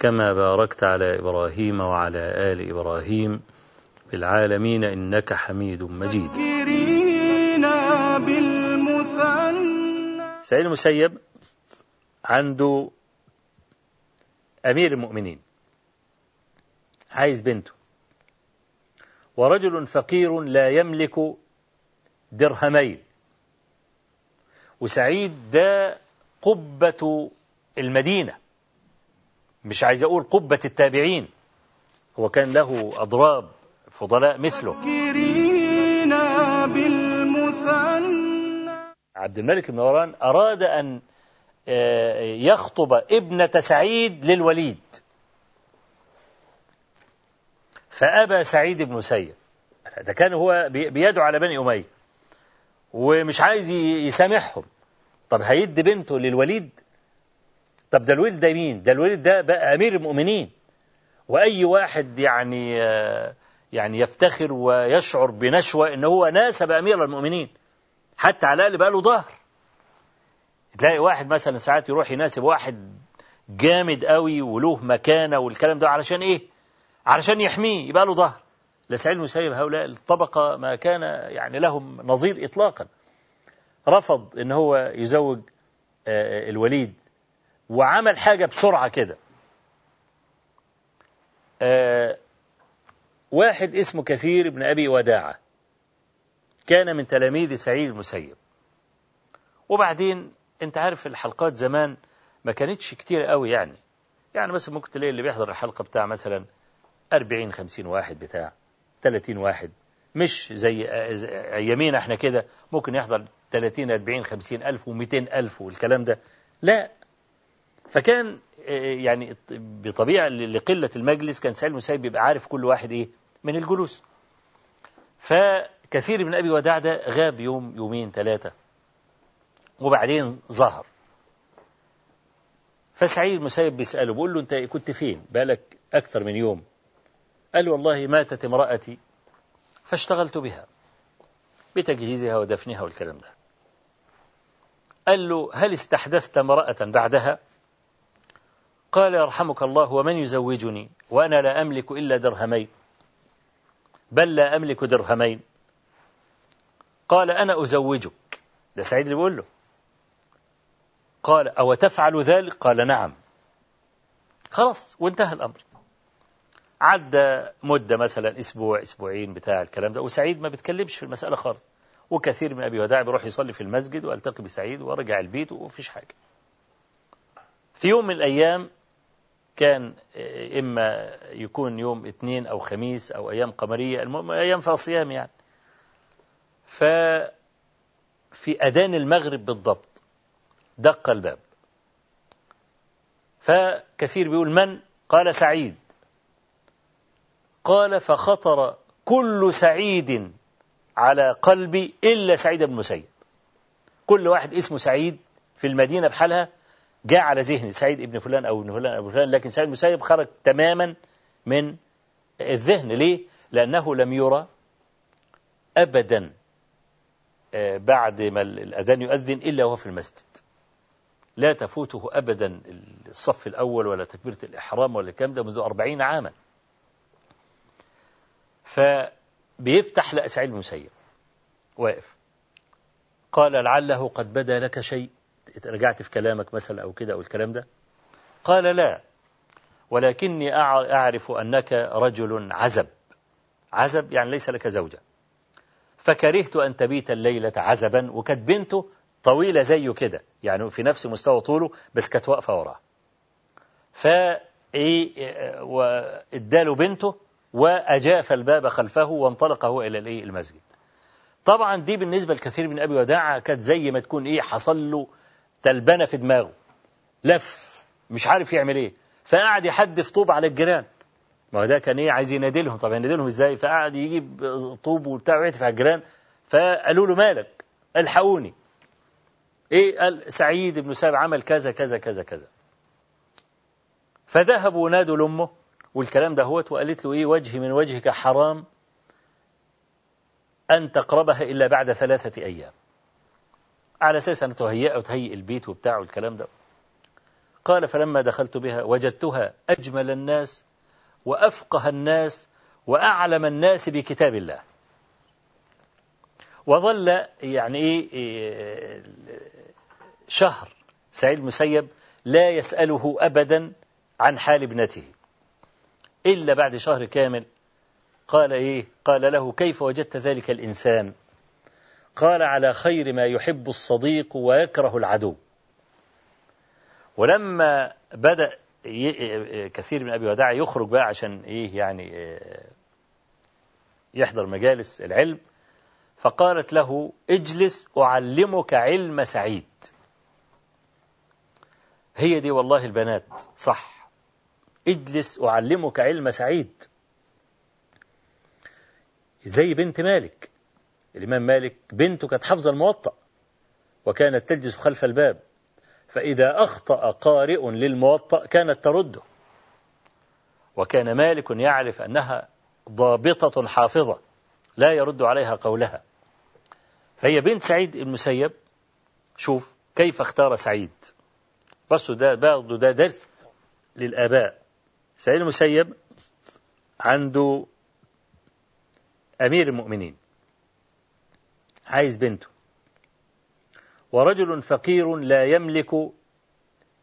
كما باركت على إبراهيم وعلى آل إبراهيم في العالمين إنك حميد مجيد. سعيد المسيب عنده أمير المؤمنين. عايز بنته. ورجل فقير لا يملك درهمين. وسعيد ده قبة المدينة. مش عايز أقول قبة التابعين. هو كان له أضراب فضلاء مثله. عبد الملك بن مروان أراد أن يخطب ابنة سعيد للوليد. فأبى سعيد بن سيد. ده كان هو بيدعو على بني أمية. ومش عايز يسامحهم. طب هيدي بنته للوليد؟ طب ده الوليد ده مين؟ ده الوليد ده بقى أمير المؤمنين. وأي واحد يعني يعني يفتخر ويشعر بنشوة إن هو ناسب أمير المؤمنين. حتى على الأقل بقى له ظهر. تلاقي واحد مثلا ساعات يروح يناسب واحد جامد قوي وله مكانة والكلام ده علشان إيه؟ علشان يحميه يبقى له ظهر. لسعيد المسيب هؤلاء الطبقة ما كان يعني لهم نظير إطلاقا. رفض إن هو يزوج الوليد. وعمل حاجة بسرعة كده. واحد اسمه كثير بن أبي وداعة. كان من تلاميذ سعيد المسيب. وبعدين أنت عارف الحلقات زمان ما كانتش كتير قوي يعني. يعني مثلا ممكن تلاقي اللي بيحضر الحلقة بتاع مثلا 40 50 واحد بتاع 30 واحد. مش زي أيامينا إحنا كده. ممكن يحضر 30 40 50 ألف و200 ألف والكلام ده. لا فكان يعني بطبيعة لقلة المجلس كان سعيد المسيب بيبقى عارف كل واحد إيه من الجلوس. فكثير من أبي وداع ده غاب يوم يومين ثلاثة وبعدين ظهر. فسعيد المسيب بيسأله بيقول له أنت كنت فين؟ بالك أكثر من يوم. قال والله ماتت امرأتي فاشتغلت بها بتجهيزها ودفنها والكلام ده. قال له هل استحدثت امرأة بعدها؟ قال يرحمك الله ومن يزوجني؟ وأنا لا أملك إلا درهمين. بل لا أملك درهمين. قال أنا أزوجك. ده سعيد اللي بيقول له. قال أو تفعل ذلك؟ قال نعم. خلاص وانتهى الأمر. عدى مدة مثلا أسبوع أسبوعين بتاع الكلام ده وسعيد ما بيتكلمش في المسألة خالص. وكثير من أبي وداع بيروح يصلي في المسجد والتقي بسعيد ورجع البيت ومفيش حاجة. في يوم من الأيام كان إما يكون يوم اثنين أو خميس أو أيام قمرية المهم أيام فيها صيام يعني. ففي أذان المغرب بالضبط دق الباب. فكثير بيقول من؟ قال سعيد. قال فخطر كل سعيد على قلبي إلا سعيد بن مسيب. كل واحد اسمه سعيد في المدينة بحالها جاء على ذهني سعيد ابن فلان أو ابن فلان أو فلان لكن سعيد المسيب خرج تماما من الذهن. ليه؟ لأنه لم يرى أبدا بعد ما الأذان يؤذن إلا وهو في المسجد. لا تفوته أبدا الصف الأول ولا تكبيرة الإحرام ولا الكلام ده منذ أربعين عاما. فبيفتح لقى سعيد المسيب واقف. قال لعله قد بدا لك شيء. رجعت في كلامك مثلا أو كده أو الكلام ده؟ قال لا ولكني أعرف أنك رجل عزب. عزب يعني ليس لك زوجة. فكرهت أن تبيت الليلة عزبا وكانت بنته طويلة زيه كده يعني في نفس مستوى طوله بس كانت واقفة وراه. فإيه وإداله بنته وأجاف الباب خلفه وانطلق هو إلى الإيه المسجد. طبعا دي بالنسبة لكثير من أبي وداع كانت زي ما تكون إيه حصل له تلبنة في دماغه. لف مش عارف يعمل إيه. فقعد يحدف طوب على الجيران. ما هو ده كان إيه؟ عايز ينادلهم طب ينادلهم إزاي؟ فقعد يجيب طوب وبتاع ويهتف على الجيران. فقالوا له مالك؟ ألحقوني. إيه؟ قال سعيد بن سعد عمل كذا كذا كذا كذا. فذهبوا نادوا لأمه. والكلام ده هوت. وقالت له إيه؟ وجهي من وجهك حرام أن تقربها إلا بعد ثلاثة أيام. على أساس أن تهيئ وتهيئ البيت وبتاع والكلام ده. قال فلما دخلت بها وجدتها أجمل الناس وأفقه الناس وأعلم الناس بكتاب الله. وظل يعني إيه شهر سعيد المسيب لا يسأله أبدا عن حال ابنته إلا بعد شهر كامل. قال إيه قال له كيف وجدت ذلك الإنسان؟ قال على خير ما يحب الصديق ويكره العدو. ولما بدأ كثير من أبي وداع يخرج بقى عشان إيه يعني يحضر مجالس العلم فقالت له اجلس أعلمك علم سعيد. هي دي والله البنات صح. اجلس أعلمك علم سعيد. زي بنت مالك. الإمام مالك بنته كانت حافظة الموطأ وكانت تجلس خلف الباب فإذا أخطأ قارئ للموطأ كانت ترده. وكان مالك يعرف أنها ضابطة حافظة لا يرد عليها قولها. فهي بنت سعيد المسيب شوف كيف اختار سعيد. بس ده برضه ده درس للآباء. سعيد المسيب عنده أمير المؤمنين. عايز بنته. ورجل فقير لا يملك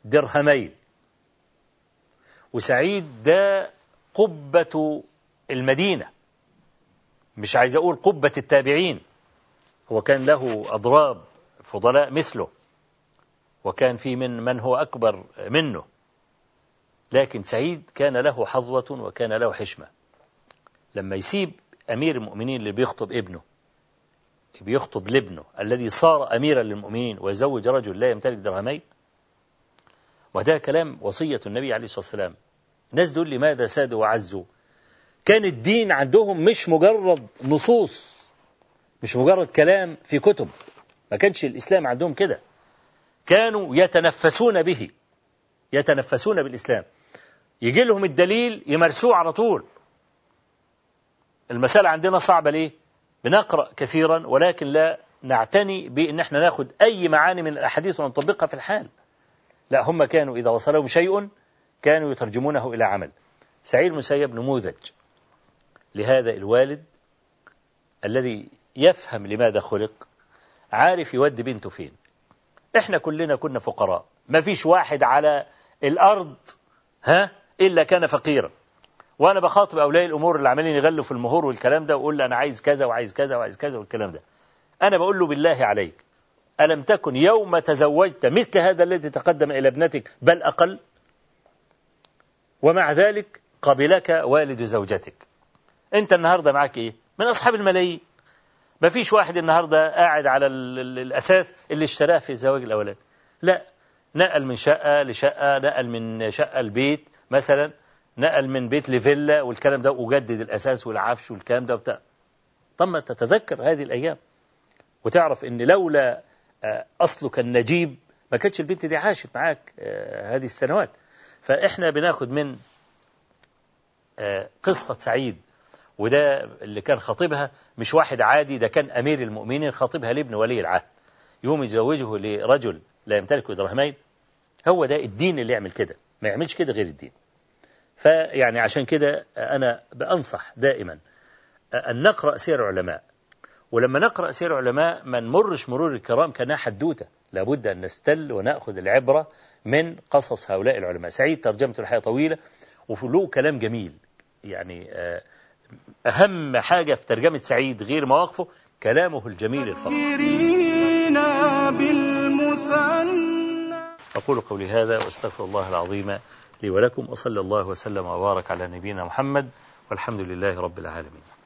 درهمين. وسعيد ده قبة المدينة. مش عايز أقول قبة التابعين. هو كان له أضراب فضلاء مثله. وكان في من من هو أكبر منه. لكن سعيد كان له حظوة وكان له حشمة. لما يسيب أمير المؤمنين اللي بيخطب ابنه بيخطب لابنه الذي صار أميرا للمؤمنين ويزوج رجل لا يمتلك درهمين؟ وده كلام وصية النبي عليه الصلاة والسلام. الناس دول لماذا سادوا وعزوا؟ كان الدين عندهم مش مجرد نصوص مش مجرد كلام في كتب. ما كانش الإسلام عندهم كده. كانوا يتنفسون به يتنفسون بالإسلام. يجي لهم الدليل يمارسوه على طول. المسألة عندنا صعبة ليه؟ بنقرأ كثيرا ولكن لا نعتني بأن إحنا ناخد أي معاني من الأحاديث ونطبقها في الحال. لا هم كانوا إذا وصلهم شيء كانوا يترجمونه إلى عمل. سعيد المسيب نموذج لهذا الوالد الذي يفهم لماذا خلق عارف يودي بنته فين. إحنا كلنا كنا فقراء ما فيش واحد على الأرض ها إلا كان فقيرا. وأنا بخاطب أولياء الأمور اللي عمالين يغلوا في المهور والكلام ده واقول له أنا عايز كذا وعايز كذا وعايز كذا والكلام ده. أنا بقول له بالله عليك ألم تكن يوم تزوجت مثل هذا الذي تقدم إلى ابنتك بل أقل؟ ومع ذلك قبلك والد زوجتك. أنت النهارده معاك إيه؟ من أصحاب الملايين. ما فيش واحد النهارده قاعد على الأثاث اللي اشتراه في الزواج الأولاني. لا نقل من شقة لشقة نقل من شقة لبيت مثلا. نقل من بيت لفيلا والكلام ده وجدد الأساس والعفش والكلام ده وبتاع. طب ما تتذكر هذه الأيام وتعرف إن لولا أصلك النجيب ما كانتش البنت دي عاشت معاك هذه السنوات. فإحنا بناخد من قصة سعيد وده اللي كان خطيبها مش واحد عادي ده كان أمير المؤمنين خطيبها لابن ولي العهد. يوم يزوجه لرجل لا يمتلك درهمين هو ده الدين اللي يعمل كده ما يعملش كده غير الدين. فيعني عشان كده أنا بأنصح دائما أن نقرأ سير العلماء. ولما نقرأ سير العلماء ما نمرش مرور الكرام كأنها حدوتة لابد أن نستل ونأخذ العبرة من قصص هؤلاء العلماء. سعيد ترجمته الحياة طويلة وله كلام جميل. يعني آه، أهم حاجة في ترجمة سعيد غير مواقفه كلامه الجميل الفصل أقول قولي هذا وأستغفر الله العظيم لي ولكم وصلى الله وسلم وبارك على نبينا محمد والحمد لله رب العالمين.